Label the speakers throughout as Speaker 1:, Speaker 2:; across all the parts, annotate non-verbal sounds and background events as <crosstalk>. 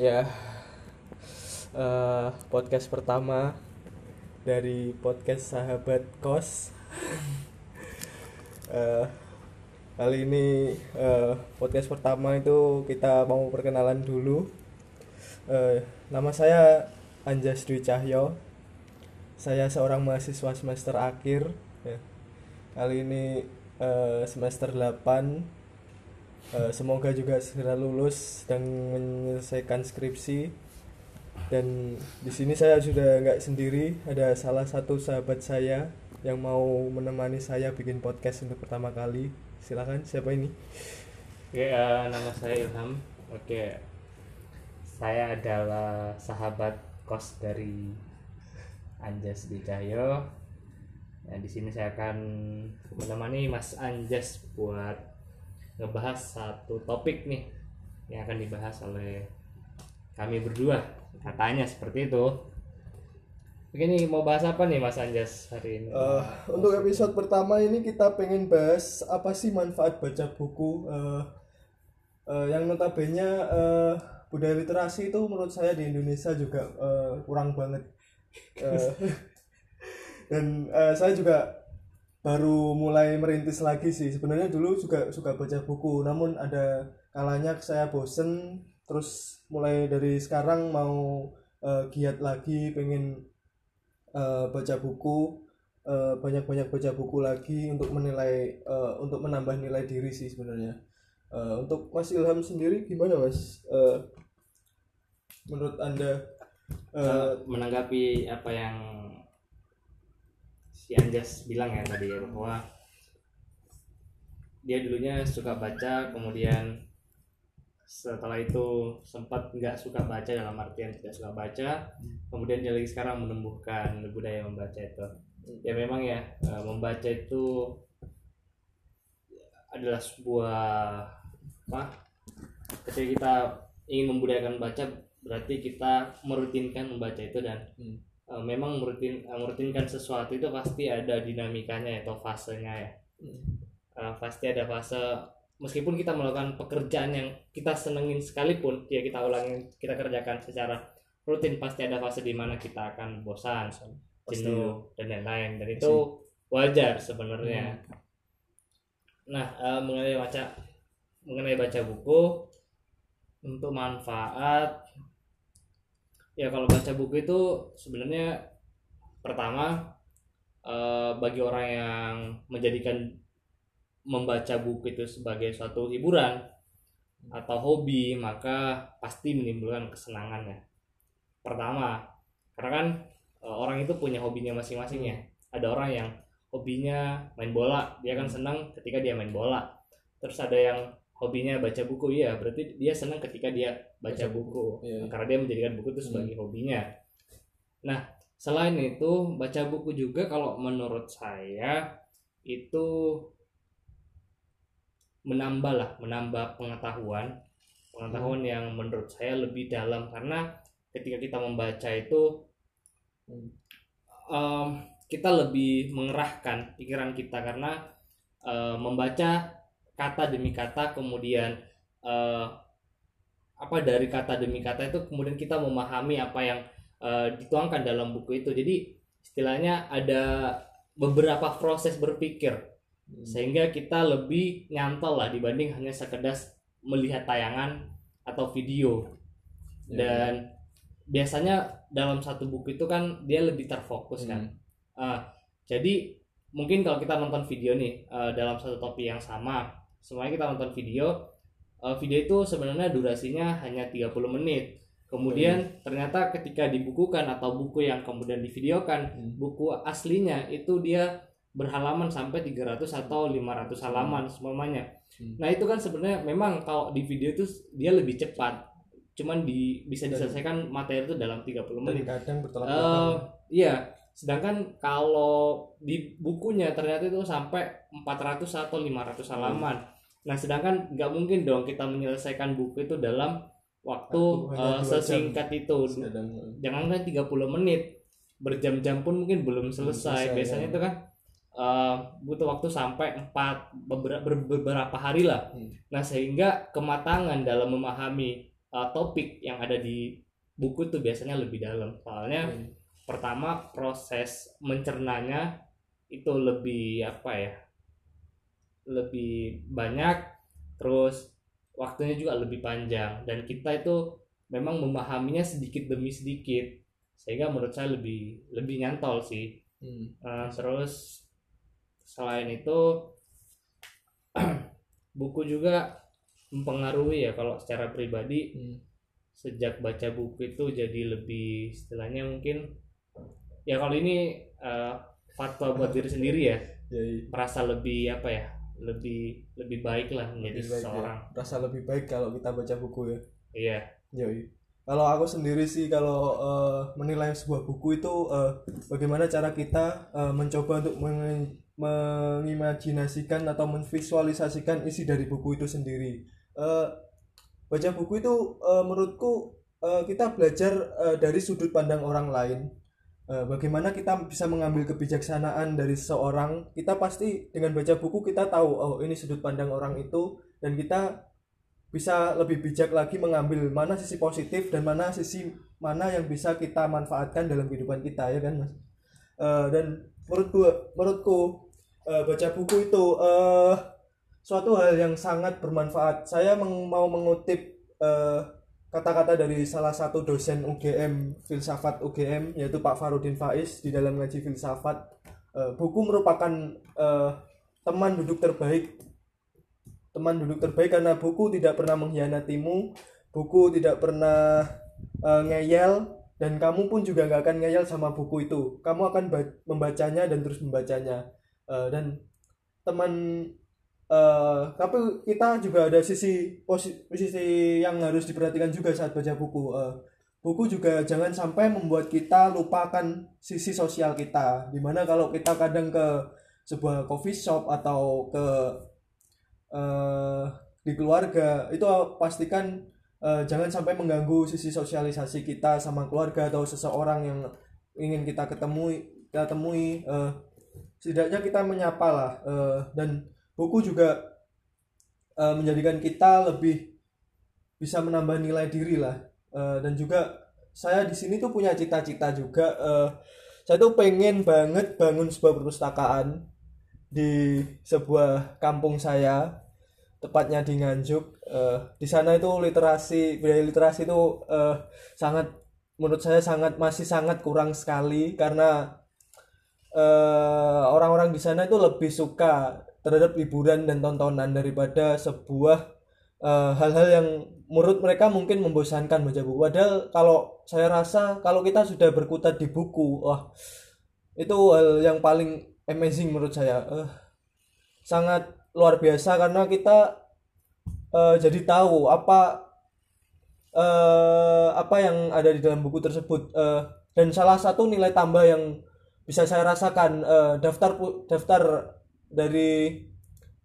Speaker 1: ya. Eh, podcast pertama dari podcast sahabat kos. Eh, kali ini eh, podcast pertama itu kita mau perkenalan dulu. Eh, nama saya Anjas Dwi Cahyo. Saya seorang mahasiswa semester akhir. Ya. kali ini eh, semester 8 Eh, semoga juga segera lulus dan menyelesaikan skripsi dan di sini saya sudah nggak sendiri ada salah satu sahabat saya yang mau menemani saya bikin podcast untuk pertama kali silakan siapa ini
Speaker 2: Oke, eh, nama saya Ilham. Oke, saya adalah sahabat kos dari Anjas di Cahyo. Nah, di sini saya akan menemani Mas Anjas buat ngebahas satu topik nih yang akan dibahas oleh kami berdua. Katanya seperti itu. Nih mau bahas apa nih Mas Anjas hari ini?
Speaker 1: Eh, untuk episode pertama ini kita pengen bahas apa sih manfaat baca buku eh, eh, yang notabene eh, budaya literasi itu menurut saya di Indonesia juga eh, kurang banget Eh, <laughs> dan eh, saya juga baru mulai merintis lagi sih. Sebenarnya dulu juga suka baca buku namun ada kalanya saya bosen terus mulai dari sekarang mau eh, giat lagi pengen eh, baca buku eh, banyak-banyak baca buku lagi untuk menilai eh, untuk menambah nilai diri sih sebenarnya. Eh, untuk Mas Ilham sendiri gimana Mas? Eh, menurut anda? Eh,
Speaker 2: menanggapi apa yang si Anjas bilang ya tadi ya bahwa dia dulunya suka baca kemudian setelah itu sempat nggak suka baca dalam artian tidak suka baca kemudian dia lagi sekarang menumbuhkan budaya membaca itu ya memang ya eh, membaca itu adalah sebuah apa ketika kita ingin membudayakan baca berarti kita merutinkan membaca itu dan
Speaker 1: Hmm.
Speaker 2: Eh, memang merutin eh, merutinkan sesuatu itu pasti ada dinamikanya atau fasenya ya.
Speaker 1: Hmm.
Speaker 2: Eh, pasti ada fase meskipun kita melakukan pekerjaan yang kita senengin sekalipun ya kita ulangi kita kerjakan secara rutin pasti ada fase di mana kita akan bosan jenuh dan lain-lain. Dan itu wajar sebenarnya. Nah eh, mengenai baca mengenai baca buku untuk manfaat ya kalau baca buku itu sebenarnya pertama eh, bagi orang yang menjadikan membaca buku itu sebagai suatu hiburan atau hobi maka pasti menimbulkan kesenangan ya. Pertama karena kan eh, orang itu punya hobinya masing-masing ya. Ada orang yang hobinya main bola dia kan senang ketika dia main bola. Terus ada yang hobinya baca buku. Iya berarti dia senang ketika dia baca
Speaker 1: Baca
Speaker 2: buku.
Speaker 1: iya.
Speaker 2: karena dia menjadikan buku itu sebagai hobinya. Nah selain itu baca buku juga kalau menurut saya itu menambah lah menambah pengetahuan. Pengetahuan yang menurut saya lebih dalam. Karena ketika kita membaca itu
Speaker 1: Hmm.
Speaker 2: em, kita lebih mengerahkan pikiran kita. Karena eh, membaca kata demi kata kemudian eh, apa dari kata demi kata itu kemudian kita memahami apa yang eh, dituangkan dalam buku itu jadi istilahnya ada beberapa proses berpikir
Speaker 1: Hmm.
Speaker 2: sehingga kita lebih nyantol lah dibanding hanya sekedar melihat tayangan atau video
Speaker 1: Ya.
Speaker 2: dan biasanya dalam satu buku itu kan dia lebih terfokus kan
Speaker 1: Hmm.
Speaker 2: Ah, jadi mungkin kalau kita nonton video nih eh, dalam satu topik yang sama semuanya kita nonton video eh, video itu sebenarnya durasinya hanya 30 menit kemudian ternyata ketika dibukukan atau buku yang kemudian divideokan
Speaker 1: Hmm.
Speaker 2: buku aslinya itu dia berhalaman sampai 300 atau 500 halaman semuanya.
Speaker 1: Hmm.
Speaker 2: Nah, itu kan sebenarnya memang kalau di video itu dia lebih cepat. Cuman di bisa diselesaikan materi itu dalam 30 menit.
Speaker 1: dan kadang bertolak
Speaker 2: Eh,
Speaker 1: belakang
Speaker 2: iya, sedangkan kalau di bukunya ternyata itu sampai 400 atau 500 halaman. Nah, sedangkan nggak mungkin dong kita menyelesaikan buku itu dalam waktu eh,
Speaker 1: dua jam.
Speaker 2: sesingkat itu.
Speaker 1: Kadang,
Speaker 2: Jangankan 30 menit, berjam-jam pun mungkin belum selesai.
Speaker 1: selesai,
Speaker 2: Biasanya
Speaker 1: ya.
Speaker 2: itu kan eh, butuh waktu sampai 4 beberapa, beberapa hari lah.
Speaker 1: Hmm.
Speaker 2: Nah, sehingga kematangan dalam memahami uh, topik yang ada di buku tuh biasanya lebih dalam soalnya
Speaker 1: Hmm.
Speaker 2: Pertama proses mencernanya itu lebih apa ya lebih banyak terus waktunya juga lebih panjang dan kita itu memang memahaminya sedikit demi sedikit sehingga menurut saya lebih lebih nyantol sih
Speaker 1: Hmm.
Speaker 2: Uh, terus selain itu <clears throat> buku juga mempengaruhi ya kalau secara pribadi
Speaker 1: Hmm.
Speaker 2: sejak baca buku itu jadi lebih istilahnya mungkin ya kalau ini uh, fatwa buat diri sendiri ya
Speaker 1: Ya, iya.
Speaker 2: merasa lebih apa ya lebih lebih baik lah menjadi
Speaker 1: Lebih baik,
Speaker 2: seseorang
Speaker 1: ya. rasa lebih baik kalau kita baca buku ya
Speaker 2: iya
Speaker 1: Yoi. Kalau aku sendiri sih kalau eh, menilai sebuah buku itu eh, bagaimana cara kita eh, mencoba untuk meng- mengimajinasikan atau memvisualisasikan isi dari buku itu sendiri. Eh, baca buku itu eh, menurutku eh, kita belajar eh, dari sudut pandang orang lain. Eh, bagaimana kita bisa mengambil kebijaksanaan dari seseorang? Kita pasti dengan baca buku kita tahu oh ini sudut pandang orang itu dan kita bisa lebih bijak lagi mengambil mana sisi positif dan mana sisi mana yang bisa kita manfaatkan dalam kehidupan kita ya kan Eh, dan menurutku menurutku eh, baca buku itu eh, suatu hal yang sangat bermanfaat saya mau mengutip eh, kata-kata dari salah satu dosen UGM filsafat UGM yaitu Pak Farudin Faiz di dalam ngaji filsafat Eh, buku merupakan eh, teman duduk terbaik. Teman duduk terbaik karena buku tidak pernah mengkhianatimu buku tidak pernah eh, ngeyel dan kamu pun juga nggak akan ngeyel sama buku itu. Kamu akan ba- membacanya dan terus membacanya. Eh, dan teman eh, tapi kita juga ada sisi posi- sisi yang harus diperhatikan juga saat baca buku. Eh, buku juga jangan sampai membuat kita lupakan sisi sosial kita. Di mana kalau kita kadang ke sebuah coffee shop atau ke eh, di keluarga itu pastikan eh, jangan sampai mengganggu sisi sosialisasi kita sama keluarga atau seseorang yang ingin kita ketemui kita temui. Eh, setidaknya kita menyapa lah eh, dan buku juga eh, menjadikan kita lebih bisa menambah nilai diri lah. Eh, dan juga saya di sini tuh punya cita-cita juga eh, saya tuh pengen banget bangun sebuah perpustakaan di sebuah kampung saya tepatnya di Nganjuk. Eh, di sana itu literasi budaya literasi itu eh, sangat menurut saya sangat masih sangat kurang sekali karena orang-orang di sana itu lebih suka terhadap hiburan dan tontonan daripada sebuah eh, hal-hal yang menurut mereka mungkin membosankan baca buku. Padahal kalau saya rasa kalau kita sudah berkutat di buku, wah itu hal yang paling amazing menurut saya. Eh, sangat luar biasa karena kita eh, jadi tahu apa eh, apa yang ada di dalam buku tersebut Eh, dan salah satu nilai tambah yang bisa saya rasakan eh, daftar daftar dari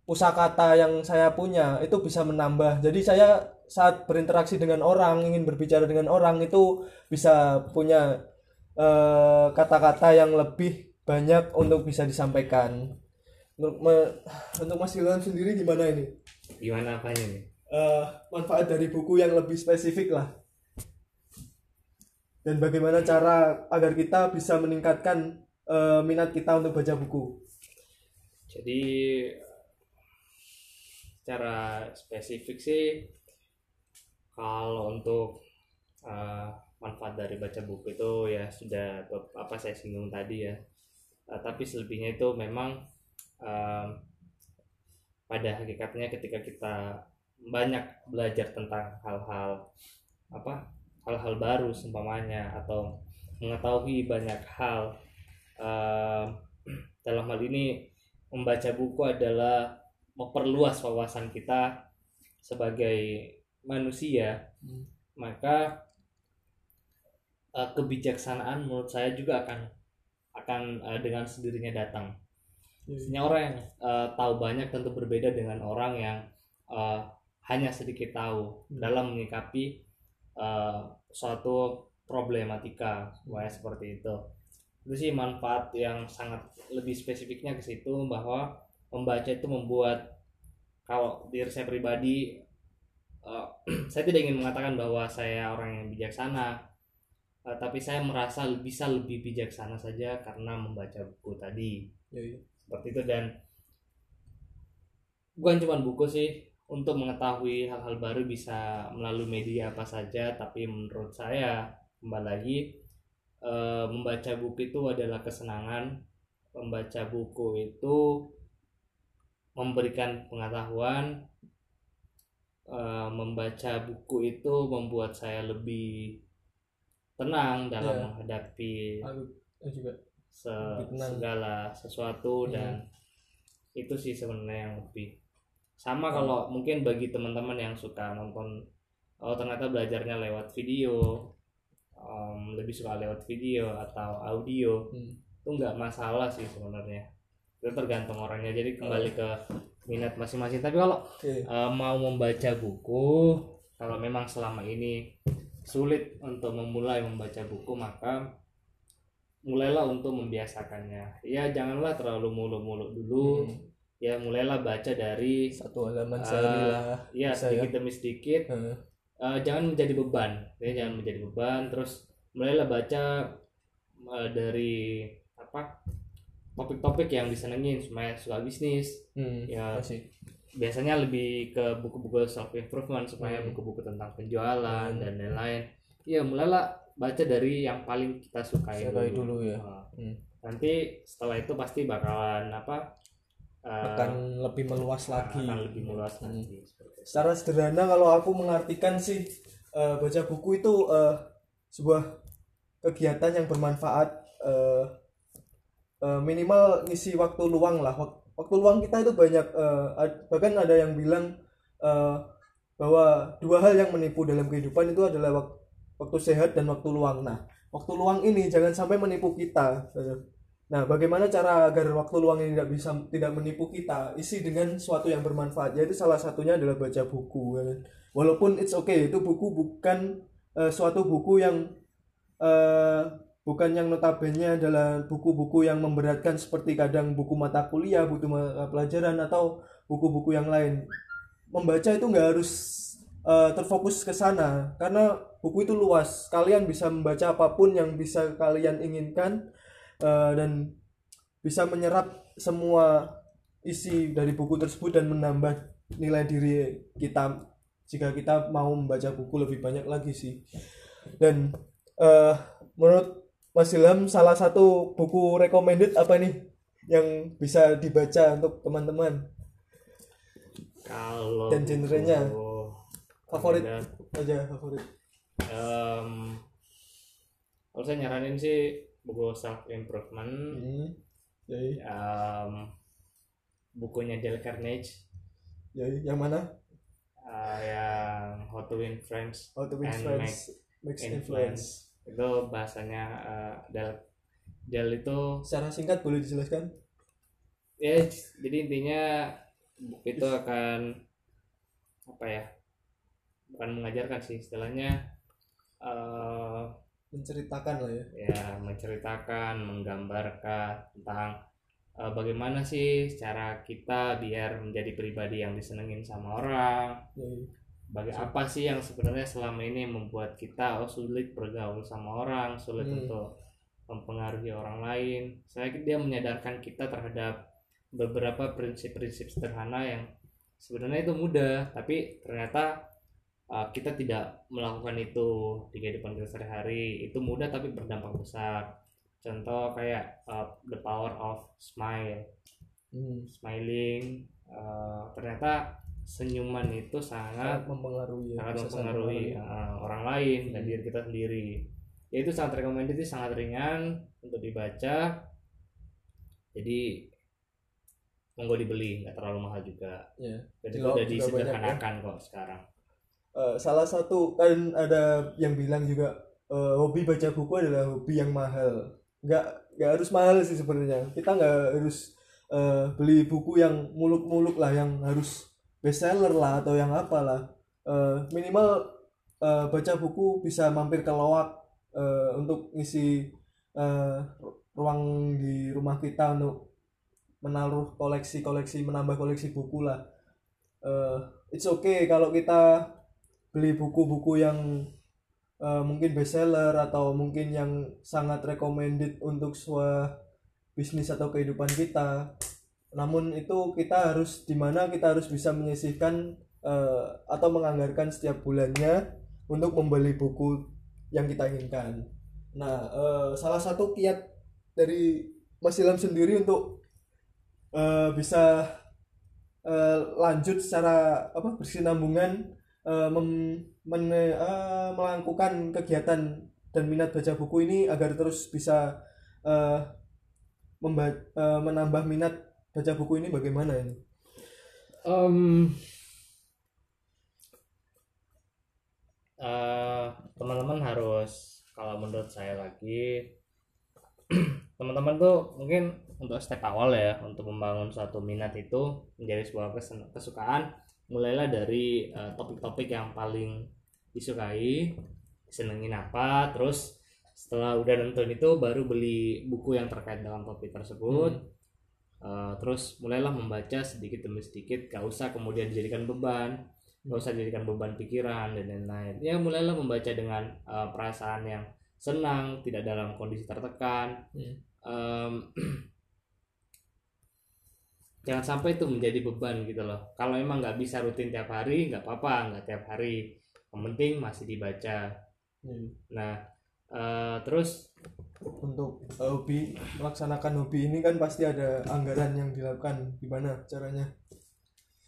Speaker 1: pusakata yang saya punya itu bisa menambah. Jadi saya saat berinteraksi dengan orang ingin berbicara dengan orang itu bisa punya eh, kata-kata yang lebih banyak untuk bisa disampaikan. Untuk me- untuk Mas Ilham sendiri gimana ini?
Speaker 2: Gimana apanya nih
Speaker 1: eh, manfaat dari buku yang lebih spesifik lah. Dan bagaimana cara agar kita bisa meningkatkan eh, minat kita untuk baca buku
Speaker 2: jadi secara spesifik sih kalau untuk uh, manfaat dari baca buku itu ya sudah apa saya singgung tadi ya. Uh, tapi selebihnya itu memang um, pada hakikatnya ketika kita banyak belajar tentang hal-hal apa hal-hal baru seumpamanya atau mengetahui banyak hal um, <clears throat> dalam hal ini membaca buku adalah memperluas wawasan kita sebagai manusia.
Speaker 1: Hmm.
Speaker 2: maka eh, kebijaksanaan menurut saya juga akan akan eh, dengan sendirinya datang. Maksudnya orang yang eh, tahu banyak tentu berbeda dengan orang yang eh, hanya sedikit tahu
Speaker 1: Hmm.
Speaker 2: dalam menyikapi eh, suatu problematika supaya seperti itu itu sih manfaat yang sangat lebih spesifiknya ke situ bahwa membaca itu membuat kalau diri saya pribadi uh, <clears throat> saya tidak ingin mengatakan bahwa saya orang yang bijaksana uh, tapi saya merasa bisa lebih bijaksana saja karena membaca buku tadi
Speaker 1: ya, ya.
Speaker 2: seperti itu dan bukan cuma buku sih untuk mengetahui hal-hal baru bisa melalui media apa saja tapi menurut saya kembali lagi e, membaca buku itu adalah kesenangan membaca buku itu memberikan pengetahuan e, membaca buku itu membuat saya lebih tenang dalam yeah. menghadapi
Speaker 1: juga
Speaker 2: se segala sesuatu hmm. dan itu sih sebenarnya yang lebih sama hmm. kalau mungkin bagi teman-teman yang suka nonton oh ternyata belajarnya lewat video um, lebih suka lewat video atau audio hmm. itu nggak masalah sih sebenarnya itu tergantung orangnya jadi kembali ke minat masing-masing tapi kalau okay. uh, mau membaca buku kalau memang selama ini sulit untuk memulai membaca buku maka mulailah untuk membiasakannya ya janganlah terlalu muluk-muluk dulu hmm ya mulailah baca dari
Speaker 1: satu halaman uh, sehari lah
Speaker 2: ya sedikit ya. demi sedikit uh. Uh, jangan menjadi beban ya jangan menjadi beban terus mulailah baca uh, dari apa topik-topik yang disenengin supaya suka bisnis hmm, ya masih. biasanya lebih ke buku-buku self improvement supaya hmm. buku-buku hmm. tentang penjualan hmm. dan lain-lain ya mulailah baca dari yang paling kita sukai,
Speaker 1: sukai dulu. dulu ya
Speaker 2: uh, hmm. nanti setelah itu pasti bakalan apa
Speaker 1: akan lebih meluas lagi.
Speaker 2: akan lebih meluas hmm. lagi
Speaker 1: secara sederhana kalau aku mengartikan sih uh, baca buku itu uh, sebuah kegiatan yang bermanfaat uh, uh, minimal ngisi waktu luang lah. Waktu luang kita itu banyak uh, bahkan ada yang bilang uh, bahwa dua hal yang menipu dalam kehidupan itu adalah waktu, waktu sehat dan waktu luang. Nah waktu luang ini jangan sampai menipu kita Nah, bagaimana cara agar waktu luang ini tidak bisa tidak menipu kita? Isi dengan sesuatu yang bermanfaat. Yaitu salah satunya adalah baca buku. Ya. Walaupun it's okay, itu buku bukan uh, suatu buku yang uh, bukan yang notabene adalah buku-buku yang memberatkan seperti kadang buku mata kuliah, buku mata pelajaran atau buku-buku yang lain. Membaca itu nggak harus uh, terfokus ke sana karena buku itu luas. Kalian bisa membaca apa pun yang bisa kalian inginkan uh, dan bisa menyerap semua isi dari buku tersebut dan menambah nilai diri kita. Jika kita mau membaca buku lebih banyak lagi sih. Dan uh, menurut Mas Ilham salah satu buku recommended apa nih yang bisa dibaca untuk teman-teman?
Speaker 2: Kalau
Speaker 1: dan genrenya? favorit aja favorit.
Speaker 2: um, kalau saya nyaranin sih buku self improvement hmm. Jadi. Um, bukunya Dale Carnegie
Speaker 1: Jadi, yang mana
Speaker 2: uh, yang How to Win Friends
Speaker 1: How to Win and Friends
Speaker 2: Make Influence. influence itu bahasanya uh, Dale Dale itu
Speaker 1: secara singkat boleh dijelaskan
Speaker 2: ya jadi intinya buku itu akan apa ya bukan mengajarkan sih istilahnya uh,
Speaker 1: menceritakan lah ya
Speaker 2: ya menceritakan menggambarkan tentang uh, bagaimana sih cara kita biar menjadi pribadi yang disenengin sama orang ya, ya. Baga apa sih yang sebenarnya selama ini membuat kita oh sulit bergaul sama orang sulit hmm. untuk mempengaruhi orang lain saya dia menyadarkan kita terhadap beberapa prinsip-prinsip sederhana yang sebenarnya itu mudah tapi ternyata uh, kita tidak melakukan itu di kehidupan kita sehari-hari itu mudah tapi berdampak besar contoh kayak uh, the power of smile hmm. smiling uh, ternyata senyuman itu sangat
Speaker 1: mempengaruhi
Speaker 2: sangat mempengaruhi uh, orang lain hmm. dan diri kita sendiri ya itu sangat recommended sangat ringan untuk dibaca jadi monggo dibeli nggak terlalu mahal juga
Speaker 1: ya.
Speaker 2: jadi udah disederhanakan ya. kok sekarang
Speaker 1: uh, salah satu kan ada yang bilang juga uh, hobi baca buku adalah hobi yang mahal. Nggak nggak harus mahal sih sebenarnya. Kita nggak harus uh, beli buku yang muluk-muluk lah yang harus bestseller lah atau yang apalah. Uh, minimal uh, baca buku bisa mampir ke loak uh, untuk ngisi uh, ruang di rumah kita untuk menaruh koleksi-koleksi menambah koleksi buku lah. Uh, it's okay kalau kita beli buku-buku yang uh, mungkin bestseller atau mungkin yang sangat recommended untuk sebuah bisnis atau kehidupan kita. Namun itu kita harus di mana kita harus bisa menyisihkan uh, atau menganggarkan setiap bulannya untuk membeli buku yang kita inginkan. Nah uh, salah satu kiat dari Mas Ilham sendiri untuk uh, bisa uh, lanjut secara apa bersinambungan uh, mem, uh, melakukan kegiatan dan minat baca buku ini agar terus bisa uh, memba uh, menambah minat baca buku ini bagaimana ini?
Speaker 2: Um, uh, teman-teman harus kalau menurut saya lagi <clears throat> teman-teman tuh mungkin untuk step awal ya untuk membangun suatu minat itu menjadi sebuah kesukaan mulailah dari topik topik-topik yang paling disukai senengin apa terus setelah udah nonton itu baru beli buku yang terkait dengan topik tersebut hmm. uh, terus mulailah membaca sedikit demi sedikit gak usah kemudian dijadikan beban gak usah dijadikan beban pikiran dan lain-lain ya mulailah membaca dengan uh, perasaan yang senang tidak dalam kondisi tertekan hmm. um, <clears throat> jangan sampai itu menjadi beban gitu loh. Kalau emang nggak bisa rutin tiap hari nggak apa-apa nggak tiap hari. Yang penting masih dibaca. Hmm. nah uh, terus?
Speaker 1: Untuk hobi melaksanakan hobi ini kan pasti ada anggaran yang dilakukan. Gimana caranya?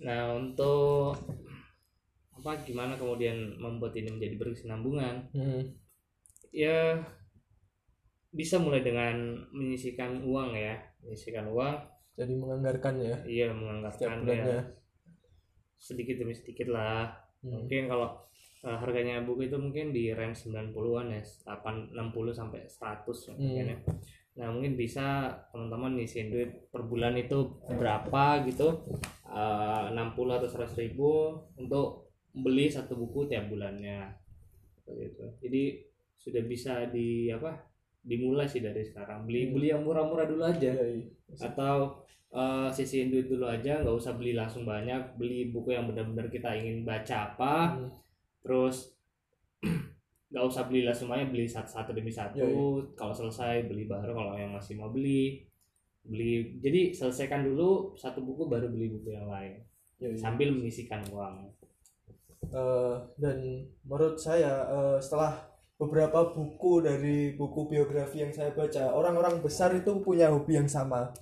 Speaker 2: Nah untuk apa gimana kemudian membuat ini menjadi berkesinambungan? Hmm. ya bisa mulai dengan menyisikan uang ya. Menyisikan uang
Speaker 1: jadi menganggarkan ya?
Speaker 2: Iya menganggarkan ya. sedikit demi sedikit lah. Hmm. mungkin kalau uh, harganya buku itu mungkin di range 90-an ya 8 60 sampai 100 hmm. mungkin ya. Nah mungkin bisa teman-teman ngisiin duit per bulan itu berapa gitu uh, 60 atau 100 ribu untuk beli satu buku tiap bulannya. Gitu. Jadi sudah bisa di apa dimulai sih dari sekarang. Beli hmm. beli yang murah-murah dulu aja. Ya, ya. atau uh, sisihin duit dulu aja nggak usah beli langsung banyak beli buku yang benar-benar kita ingin baca apa hmm. terus <clears throat> nggak usah beli langsung banyak beli satu-satu demi satu ya, ya. kalau selesai beli baru kalau yang masih mau beli beli jadi selesaikan dulu satu buku baru beli buku yang lain ya, ya. sambil mengisikan uang
Speaker 1: uh, dan menurut saya uh, setelah beberapa buku dari buku biografi yang saya baca orang-orang besar itu punya hobi yang sama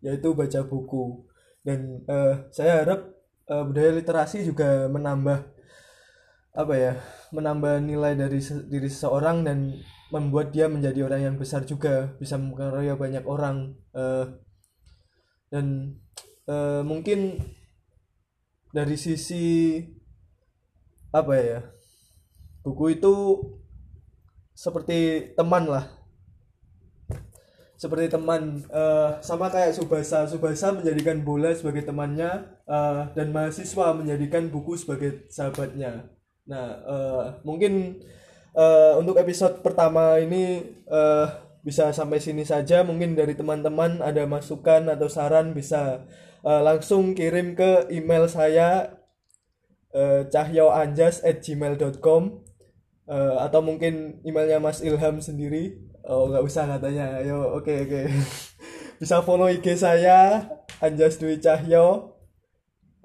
Speaker 1: yaitu baca buku. Dan uh, saya harap uh, budaya literasi juga menambah apa ya menambah nilai dari se diri seseorang dan membuat dia menjadi orang yang besar juga bisa mempengaruhi banyak orang uh, dan uh, mungkin dari sisi apa ya buku itu seperti teman lah seperti teman uh, sama kayak Subasa. Subasa menjadikan bola sebagai temannya uh, dan mahasiswa menjadikan buku sebagai sahabatnya. Nah uh, mungkin uh, untuk episode pertama ini uh, bisa sampai sini saja. Mungkin dari teman-teman ada masukan atau saran bisa uh, langsung kirim ke email saya uh, cahyoanjas@gmail.com uh, atau mungkin emailnya Mas Ilham sendiri Oh nggak usah katanya. Ayo oke okay, oke. Okay. <laughs> Bisa follow IG saya Anjas Dwi Cahyo.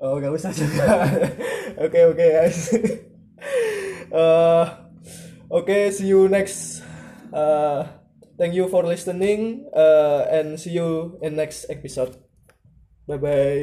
Speaker 1: Oh nggak usah juga. <laughs> Oke oke guys. uh, <laughs> Oke okay, see you next. Uh, thank you for listening uh, and see you in next episode. Bye bye.